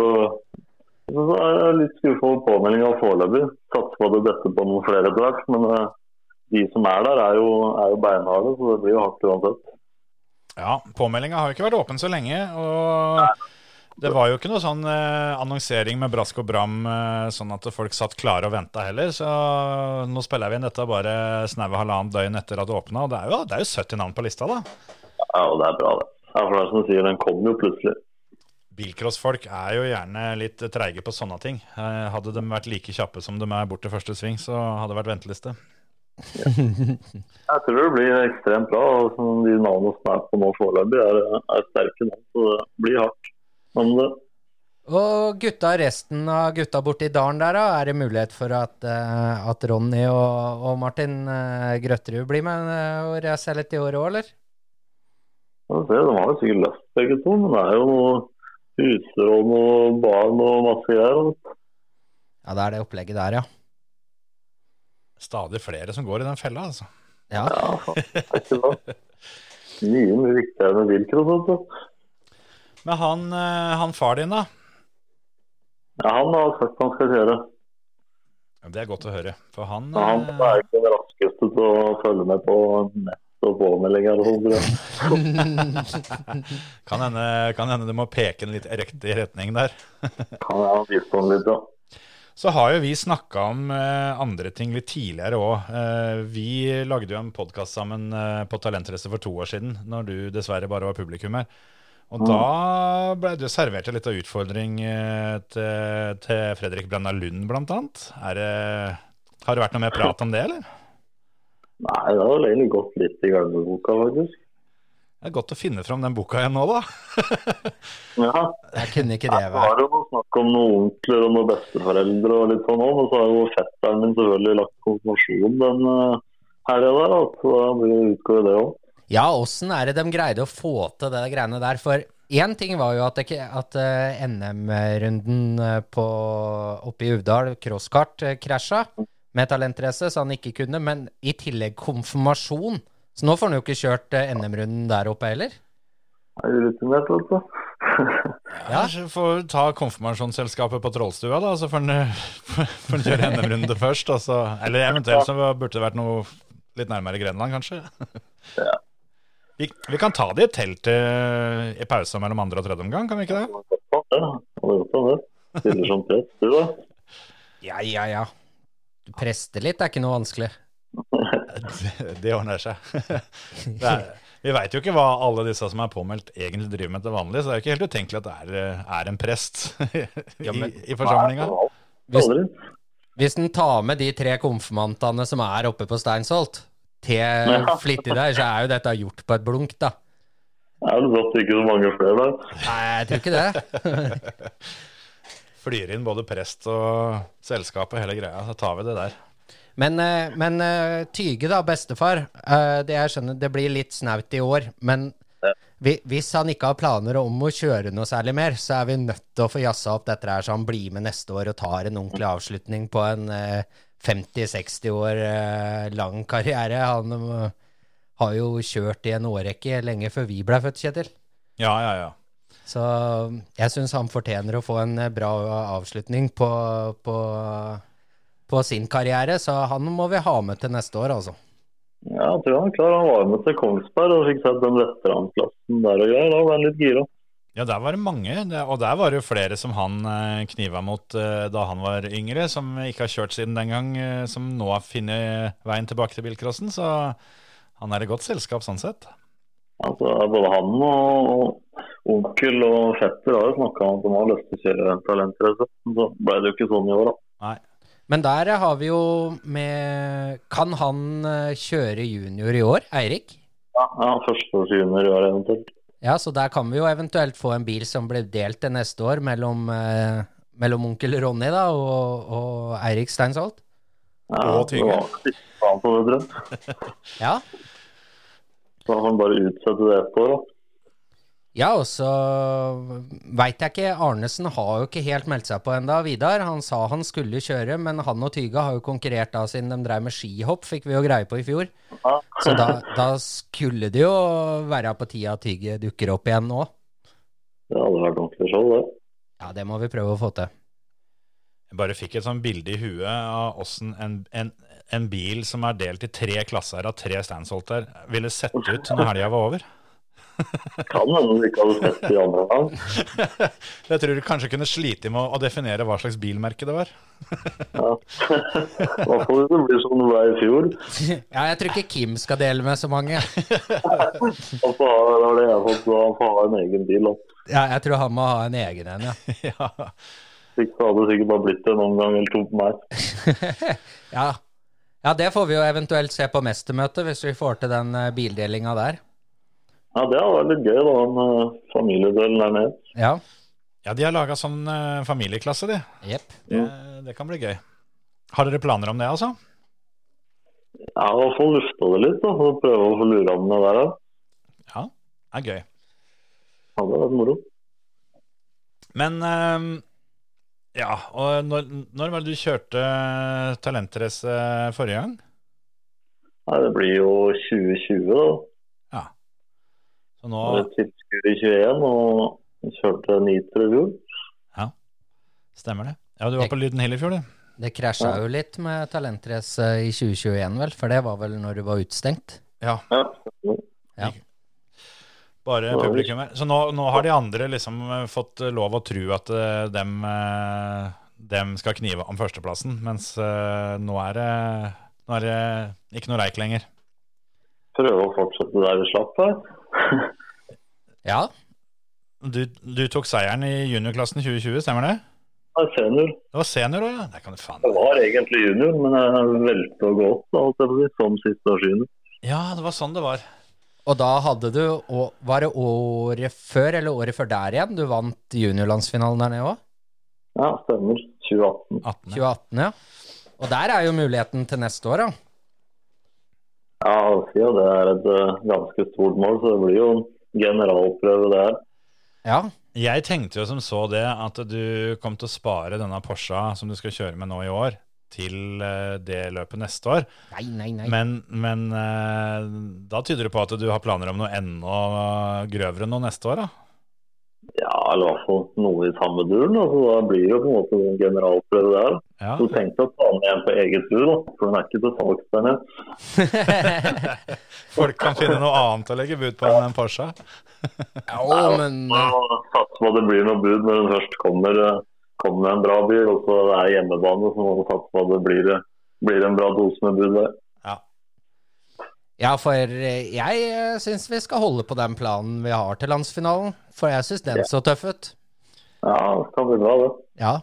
så er jeg litt skuffa over påmeldinga foreløpig. Satser på at det detter på noen flere etter hvert. Men eh, de som er der, er jo, er jo beinharde, så det blir jo hardt uansett. Ja, påmeldinga har jo ikke vært åpen så lenge, og det var jo ikke noe sånn eh, annonsering med brask og bram, eh, sånn at folk satt klare og venta heller. Så nå spiller vi inn dette bare snaue halvannet døgn etter at det åpna, og det er, jo, det er jo 70 navn på lista, da. Ja, og det er bra, det. Ja, for det er som du sier, den kom jo plutselig. Bilcrossfolk er jo gjerne litt treige på sånne ting. Eh, Hadde de vært like kjappe som de er bort til første sving, så hadde det vært venteliste. Jeg tror det blir ekstremt bra. som De navnene som er på nå foreløpig, er, er sterke navn. Så det blir hardt. Men det, Og gutta, resten av gutta borti dalen der, da? Er det mulighet for at, eh, at Ronny og, og Martin Grøtterud blir med og reiser litt i året òg, eller? Ja, det, de har jo sikkert lyst begge to, men det er jo noe huser og barn og masse greier. Ja, det er det opplegget der, ja. Stadig flere som går i den fella, altså. Ja, Ja, det er ikke sant. Mye mye viktigere enn bilcross. du. Men han, eh, han far din, da? Ja, han har sagt han skal kjøre. Ja, Det er godt å høre. For han, ja, han eh, er ikke den raskeste til å følge med på nett og på med lenger. kan, hende, kan hende du må peke den litt i riktig retning der. Han er den litt, ja. Så har jo vi snakka om eh, andre ting litt tidligere òg. Eh, vi lagde jo en podkast sammen eh, på Talentrace for to år siden, når du dessverre bare var publikum her. Og da ble du servert en liten utfordring eh, til, til Fredrik Brenna Lund, blant annet. Det, har det vært noe mer prat om det, eller? Nei, det har vel egentlig gått litt i gamleboka, faktisk. Det er godt å finne fram den boka igjen nå, da. Ja, jeg kunne ikke det det Jeg var jo snakk om noen onkler og noen besteforeldre og litt sånn òg. men så har jo fetteren min selvfølgelig lagt konfirmasjon den uh, helga der, da. så da blir det utgår det òg. Ja, åssen er det de greide å få til det greiene der? For én ting var jo at, at eh, NM-runden eh, oppe i Uvdal, crosskart, krasja. krasja med talentrace, så han ikke kunne. Men i tillegg konfirmasjon. Så nå får han jo ikke kjørt eh, NM-runden der oppe heller. Er vet du. Ja. så får ta konfirmasjonsselskapet på Trollstua, da, så får han kjøre NM-runde først. Altså. eller eventuelt så burde det vært noe litt nærmere Grenland, kanskje. Vi, vi kan ta det i et telt eh, i pausa mellom andre og tredje omgang, kan vi ikke det? Ja, det. Stiller som prest, du da. Ja, ja, ja. Preste litt er ikke noe vanskelig. Det, det ordner seg. Det er, vi veit jo ikke hva alle disse som er påmeldt, egentlig driver med til vanlig, så det er jo ikke helt utenkelig at det er, eh, er en prest i, i forsamlinga. Hvis, hvis en tar med de tre konfirmantene som er oppe på Steinsholt, til flittig der, så er jo dette gjort på et blunk, da. Det er vel det ikke så mange flere der. Nei, jeg tror ikke det. Flyr inn både prest og selskap og hele greia, så tar vi det der. Men, eh, men eh, Tyge, da, bestefar. eh, Det jeg skjønner, det blir litt snaut i år. Men hvis han ikke har planer om å kjøre noe særlig mer, så er vi nødt til å få jazza opp dette her, så han blir med neste år og tar en ordentlig avslutning på en eh, 50-60 år lang karriere. Han har jo kjørt i en årrekke lenge før vi ble født, Kjetil. Ja, ja, ja. Så jeg syns han fortjener å få en eh, bra avslutning på, på, på sin karriere, så han må vi ha med til neste år, altså. Ja, jeg tror han klarer. klar. Han var med til Kongsberg og fikk sett den veteranplassen der og greier. Da var han litt gira. Ja, der var det mange, og der var det jo flere som han eh, kniva mot eh, da han var yngre, som ikke har kjørt siden den gang, som nå har funnet veien tilbake til bilcrossen, så han er i godt selskap sånn sett. Altså, både han og onkel og fetter har jo snakka om at de har lyst til å kjøre en talentrace. Så ble det jo ikke sånn i år, da. Nei. Men der har vi jo med Kan han eh, kjøre junior i år, Eirik? Ja, ja Førsteårs junior i år eventuelt. Ja, så der kan vi jo eventuelt få en bil som blir delt til neste år mellom, eh, mellom onkel Ronny da, og, og Eirik Steinsholt. Ja, Og Tyge. det var siste faen på det, tror jeg. Ja. Så kan han bare utsette det et år, da. Ja, og så veit jeg ikke Arnesen har jo ikke helt meldt seg på enda Vidar, han sa han skulle kjøre, men han og Tyga har jo konkurrert da siden de drev med skihopp, fikk vi jo greie på i fjor. Ja. Så da, da skulle det jo være på tida at Tyge dukker opp igjen nå. Ja, Det hadde vært ordentlig show, det. Ja, det må vi prøve å få til. Jeg bare fikk et sånt bilde i huet av åssen en, en, en bil som er delt i tre klasser av tre standsholter, ville sett ut når helga var over. Kan hende du ikke hadde sett de andre gang. Jeg tror du kanskje kunne slite med å, definere hva slags bilmerke det var. Ja. I hvert fall hvis det blir som det ble i fjor. Ja, jeg tror ikke Kim skal dele med så mange. Han får ha, det var det jeg fått, han får ha en egen bil. Da. Ja, jeg tror han må ha en egen en, ja. ja. Hvis Ikke hadde det sikkert bare blitt det noen gang eller to på meg. Ja, Ja, det får vi jo eventuelt se på mestermøtet, hvis vi får til den eh, bildelinga der. Ja, det hadde vært litt gøy, da. En uh, familiedel der nede. Ja. Ja, de har laga sånn eh, familieklasse, de. Yep. Det, det kan bli gøy. Har dere planer om det, altså? Ja, i hvert fall lufta det litt, da. Og prøve å få lura om det der. da. Ja, det er gøy. Ja, Hadde vært moro. Men um, ja, og når, når var det du kjørte Talentrace forrige gang? Nei, det blir jo 2020, da. Ja. Så nå Det var tilskudd i 21, og jeg kjørte Nitro i fjor. stemmer det. Ja, du var på Lyden Hill i fjor, du. Det krasja jo litt med Talentrace i 2021, vel, for det var vel når du var utstengt? Ja, Ja. Ja. bare Ja, publikum her. Så nå, nå har de andre liksom eh, fått lov å tro at eh, dem, eh, dem skal knive om førsteplassen, mens eh, nå er det nå er det ikke noe reik lenger. Prøve å fortsette der vi slapp her. Ja. Du, du tok seieren i juniorklassen 2020, stemmer det? Ja, senior. Det var senior òg, ja. Det kan du faen Jeg var egentlig junior, men jeg valgte å gå opp, da, på som siste års junior. Ja, det var sånn det var. Og da hadde du Var det året før eller året før der igjen du vant juniorlandsfinalen der nede òg? Ja, stemmer. 2018. 18. 2018, ja. Og der er jo muligheten til neste år, da. Ja, siden det er et eh, ganske stort mål, så det blir jo en generalprøve det her. Ja. Jeg tenkte jo som så det at du kom til å spare denne Porscha som du skal kjøre med nå i år, til eh, det løpet neste år. Nei, nei, nei. Men, men eh, da tyder det på at du har planer om noe enda grøvere nå neste år, da? Ja, eller i hvert fall noe i samme duren. Altså, da blir det jo på en måte en generalprøve det her. Ja. Så tenkte jeg å ta med en på eget tur, da. For den er ikke til salgs der nede. Folk kan finne noe annet å legge bud på enn en Porsche. Ja, men Satser Satse på at det blir noe bud når den først kommer, eh, kommer en bra bil. Og så det er hjemmebane, så må man satse på at det blir, eh, blir en bra dose med bud der. Ja, for eh, jeg syns vi skal holde på den planen vi har til landsfinalen. For jeg syns den så tøff ut. Ja, det kan bli bra, det. Ja,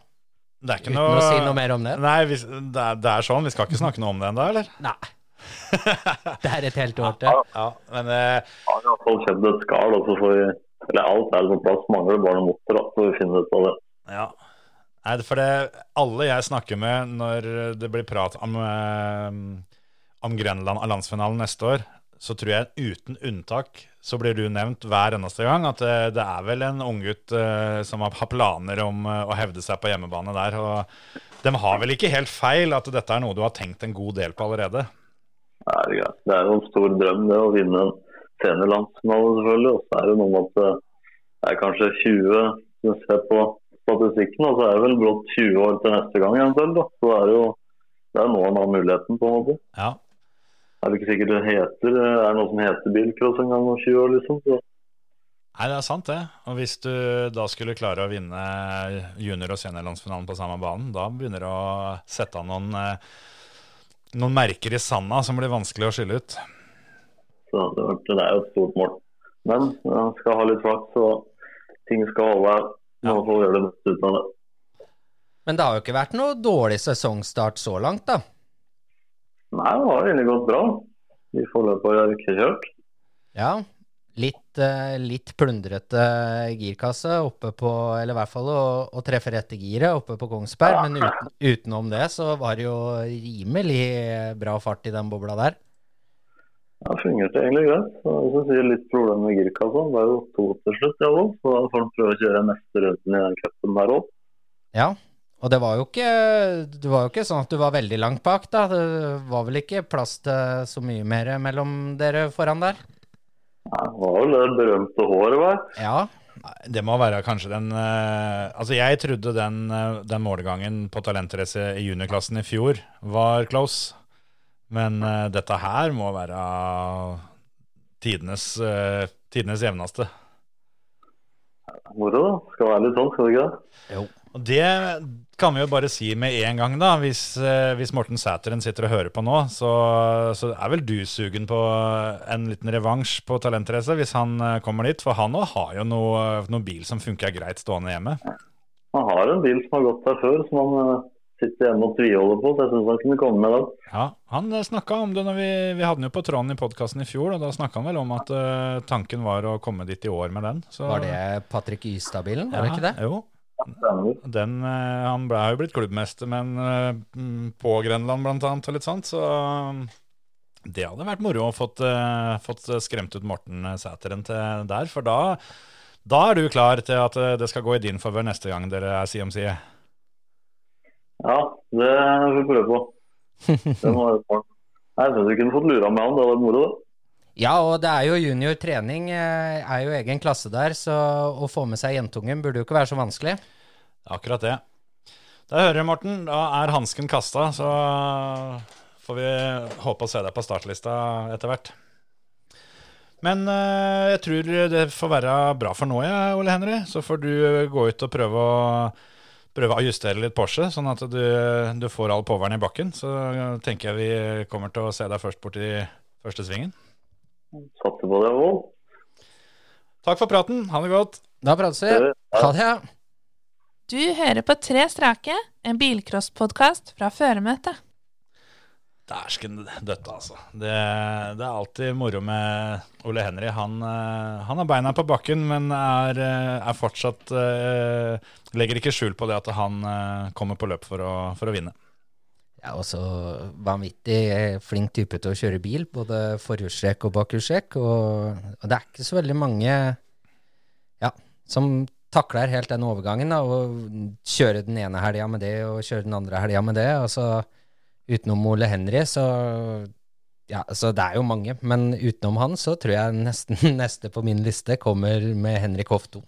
Det er ikke uten noe å si noe mer om det. Nei, vi, det, er, det er sånn. Vi skal ikke snakke noe om det ennå, eller? Nei. Det er et helt år til. Ja, men Det Har i hvert fall skjedd et skall, og så får vi Eller alt er på plass, mangler bare noen motor, så får vi finne ut av det. Ja. Nei, for det, alle jeg snakker med når det blir prat om, eh, om Grenland av landsfinalen neste år, så tror jeg uten unntak så blir du nevnt hver eneste gang at det, det er vel en unggutt uh, som har, planer om eh, å hevde seg på hjemmebane der. Og de har vel ikke helt feil at dette er noe du har tenkt en god del på allerede? Det er, greit. det er jo en stor drøm det å vinne en seniorlandsfinale, selvfølgelig. Og så er det noe med at eh, det er kanskje 20 Hvis du ser på statistikken, og så er det vel blått 20 år til neste gang eventuelt. Så det er jo det er nå han har muligheten, på en måte. Ja. Det er det ikke sikkert det heter det er noe som heter bilcross en gang om 20 år, liksom. Så Nei, det er sant det. Og hvis du da skulle klare å vinne junior- og seniorlandsfinalen på samme banen, da begynner du å sette av noen, eh, noen merker i sanda som blir vanskelig å skylle ut. Så det, er jo et stort mål. Men jeg skal ha litt flaks, og ting skal holde her. ja. få gjøre det beste ut av det. Men det har jo ikke vært noe dårlig sesongstart så langt, da. Nei, det har egentlig gått bra. Vi foreløpig har ikke kjørt. Ja. Litt, eh, litt plundrete girkasse oppe på Eller i hvert fall å, å treffe rette giret oppe på Kongsberg. Men uten, utenom det så var det jo rimelig bra fart i den bobla der. Ja, Det fungerte egentlig greit. Så sier litt problemer med girkassa, det er jo to til slutt, ja. Så da får han prøve å kjøre neste runden i den cupen der òg. Ja. Og det var jo ikke Det var jo ikke sånn at du var veldig langt bak, da. Det var vel ikke plass til så mye mer mellom dere foran der? Ja, det var vel det berømte håret hva? Ja. Det må være kanskje den eh, Altså, jeg trodde den, eh, den målgangen på talentrace i juniorklassen i fjor var close. Men eh, dette her må være tidenes, tidenes jevneste. Moro, da. Skal være litt sånn, skal det ikke det? Og det kan vi jo bare si med en gang, da. Hvis, eh, hvis Morten Sæteren sitter og hører på nå, så, så er vel du sugen på en liten revansj på talentrace hvis han eh, kommer dit. For han òg har jo noe, noe bil som funker greit stående hjemme. Han har en bil som har gått der før, som han eh, sitter hjemme og tviholder på, så jeg syns han kunne komme med den. Ja, Han snakka om det når vi, vi hadde den jo på tråden i podkasten i fjor, og da snakka han vel om at uh, tanken var å komme dit i år med den. Så, Var det Patrick Ystad-bilen, var det ikke det? Jo. Den, eh, han ble jo blitt klubbmester, men eh, mm, på Grenland blant annet, og litt sånt, så mm, det hadde vært moro å fått, eh, fått skremt ut Morten Sæteren til der, for da, da er du klar til at det skal gå i din favør neste gang dere er side om side. Ja, det får vi prøve på. Det må jeg. Nei, Jeg syns vi kunne fått lura med han, det hadde vært moro. det. Ja, og det er jo junior trening, eh, er jo egen klasse der, så å få med seg jentungen burde jo ikke være så vanskelig. Akkurat det. Da hører du, Morten. Da er hansken kasta, så får vi håpe å se deg på startlista etter hvert. Men eh, jeg tror det får være bra for nå, jeg, Ole Henry. Så får du gå ut og prøve å, prøve å justere litt Porsche, sånn at du, du får all påværen i bakken. Så tenker jeg vi kommer til å se deg først borti første svingen. Satser på det. Vold. Takk for praten. Ha det godt. Da prates vi. Ha det. ja. Du hører på Tre strake, en bilcrosspodkast fra føremøtet. Dæsken døtte, altså. Det, det er alltid moro med Ole Henry. Han, eh, han har beina på bakken, men er, eh, er fortsatt eh, Legger ikke skjul på det at han eh, kommer på løp for å, for å vinne. Ja, og så vanvittig eh, flink type til å kjøre bil, både forhjulstrekk og bakhjulstrekk. Og, og det er ikke så veldig mange ja, som takler helt den overgangen. Da, og kjøre den ene helga med det, og kjøre den andre helga med det. Altså, utenom Ole Henry, så Ja, så det er jo mange, men utenom han, så tror jeg nesten neste på min liste kommer med Henrik Hofto,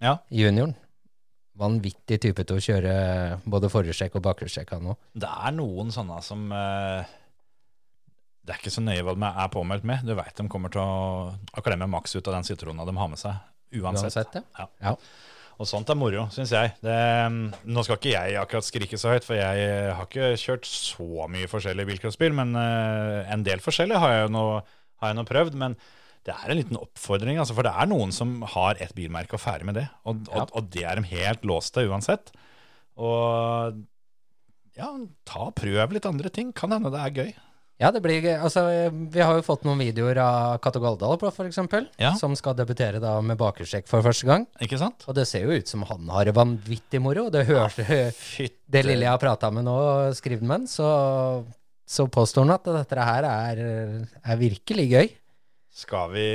Ja. junioren. Vanvittig type til å kjøre både forhjulstrekk og bakhjulstrekk, nå. Det er noen sånne som eh, Det er ikke så nøye hva de er påmeldt med. Du veit de kommer til å, å klemme maks ut av den sitrona de har med seg. Uansett. Uansett, ja. Ja. Og sånt er moro, syns jeg. Det, nå skal ikke jeg akkurat skrike så høyt, for jeg har ikke kjørt så mye forskjellig bilcrossbil, men eh, en del forskjellig har jeg jo nå, har jeg nå prøvd. Men det er en liten oppfordring, altså, for det er noen som har ett bilmerke og ferdig med det. Og, og, Ja. og det er de helt låst til uansett. Og ja, ta prøv litt andre ting. Kan hende det er gøy. Ja, det blir gøy. Altså, vi har jo fått noen videoer av Cato for eksempel, Ja. som skal debutere da med bakhjulstrekk for første gang. Ikke sant? Og det ser jo ut som han har det vanvittig moro. Det hørte ja, Det lille jeg har prata med nå, skrevet med han, så, så påstår han at dette her er, er virkelig gøy. Skal vi,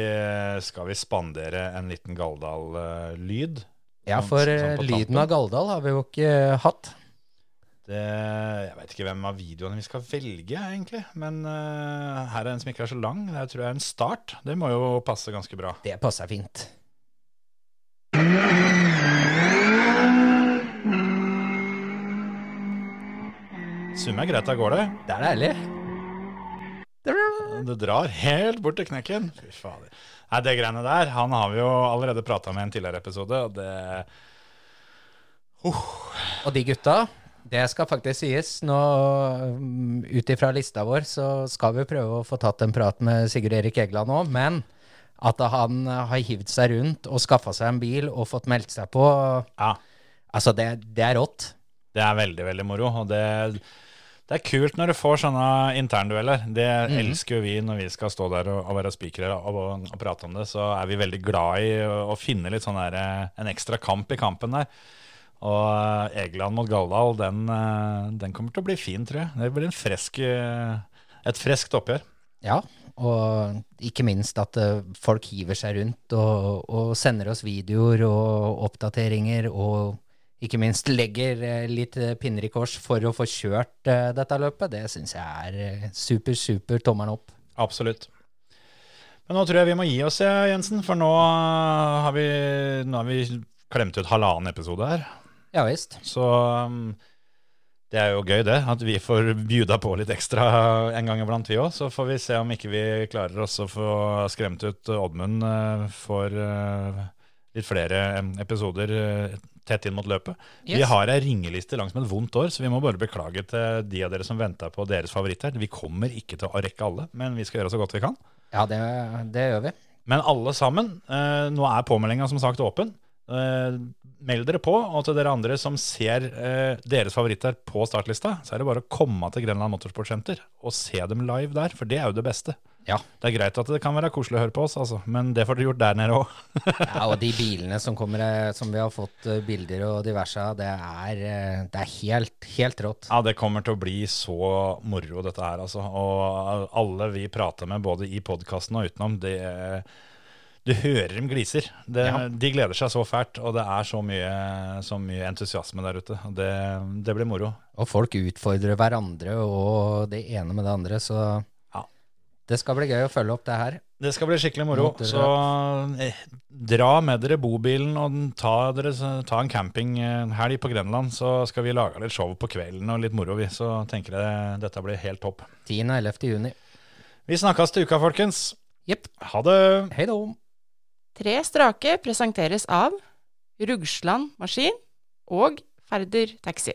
skal vi spandere en liten Galdal-lyd? Ja, Sånn- for sånn eh, lyden av Galdal har vi jo ikke hatt. Det, jeg vet ikke hvem av videoene vi skal velge, egentlig. Men uh, her er en som ikke er så lang. Det tror jeg er en start. Det må jo passe ganske bra. Det passer fint. Summer greit av gårde. Det er deilig. Det drar helt bort til knekken. Fy fader. Nei, det greiene der, han har vi jo allerede prata med i en tidligere episode, og det Og de gutta, det skal faktisk sies. Nå, mm, ut ifra lista vår, så skal vi prøve å få tatt en prat med Sigurd Erik Egeland nå, men at han har hivd seg rundt og skaffa seg en bil og fått meldt seg på, Ja, altså det, det er rått. det er veldig, veldig moro. Og det, det er kult når du får sånne interndueller. Det elsker jo vi når vi skal stå der og, og være spikere og, og, og prate om det. Så er vi veldig glad i å, finne litt sånn der, eh, en ekstra kamp i kampen der. Og eh, Egeland mot Galdal, den, eh, den kommer til å bli fin, tror jeg. Det blir en fresk, et freskt oppgjør. Ja, og ikke minst at folk hiver seg rundt og, og sender oss videoer og oppdateringer, og ikke minst legger eh, litt eh, pinner i kors for å få kjørt eh, dette løpet. Det syns jeg er super, super tommelen opp. Absolutt. Men nå tror jeg vi må gi oss, Jensen, for nå har vi, nå har vi klemt ut halvannen episode her. Ja visst. Så um, det er jo gøy, det. At vi får bjuda på litt ekstra en gang iblant, vi òg. Så får vi se om ikke vi klarer oss å få skremt ut Oddmund for litt flere episoder eh, tett inn mot løpet. Vi har ei ringeliste langs med et vondt år, så vi må bare beklage til de av dere som venta på deres favoritter. Vi kommer ikke til å rekke alle, men vi skal gjøre så godt vi kan. Ja, det, det gjør vi. Men alle sammen, eh, nå er påmeldinga som sagt åpen. Eh, meld dere på, og til dere andre som ser deres favoritter på startlista, så er det bare å komme til Grenland Motorsportsenter og se dem live der, for det er jo det beste. Ja. Det er greit at det kan være koselig å høre på oss, altså, men det får dere gjort der nede òg. Ja, og de bilene som kommer, eh, som vi har fått eh, bilder og diverse av, det er, eh, det er helt, helt rått. Ja, det kommer til å bli så moro, dette her, altså. Og alle vi prater med, både i podkasten og utenom, det Du hører dem gliser. Det, Ja. De gleder seg så fælt, og det er så mye, så mye entusiasme der ute. Det, det blir moro. Og folk utfordrer hverandre og det ene med det andre, så. Det skal bli gøy å følge opp det her. Det skal bli skikkelig moro. Så eh, dra med dere bobilen og ta, dere, ta en campinghelg på Grenland, så skal vi lage litt show på kvelden og litt moro, vi. Så tenker jeg dette blir helt topp. 10. og 11. juni. Vi snakkes til uka, folkens. Jepp. Ha det. Hei da. Tre strake presenteres av Rugsland Maskin og Ferder Taxi.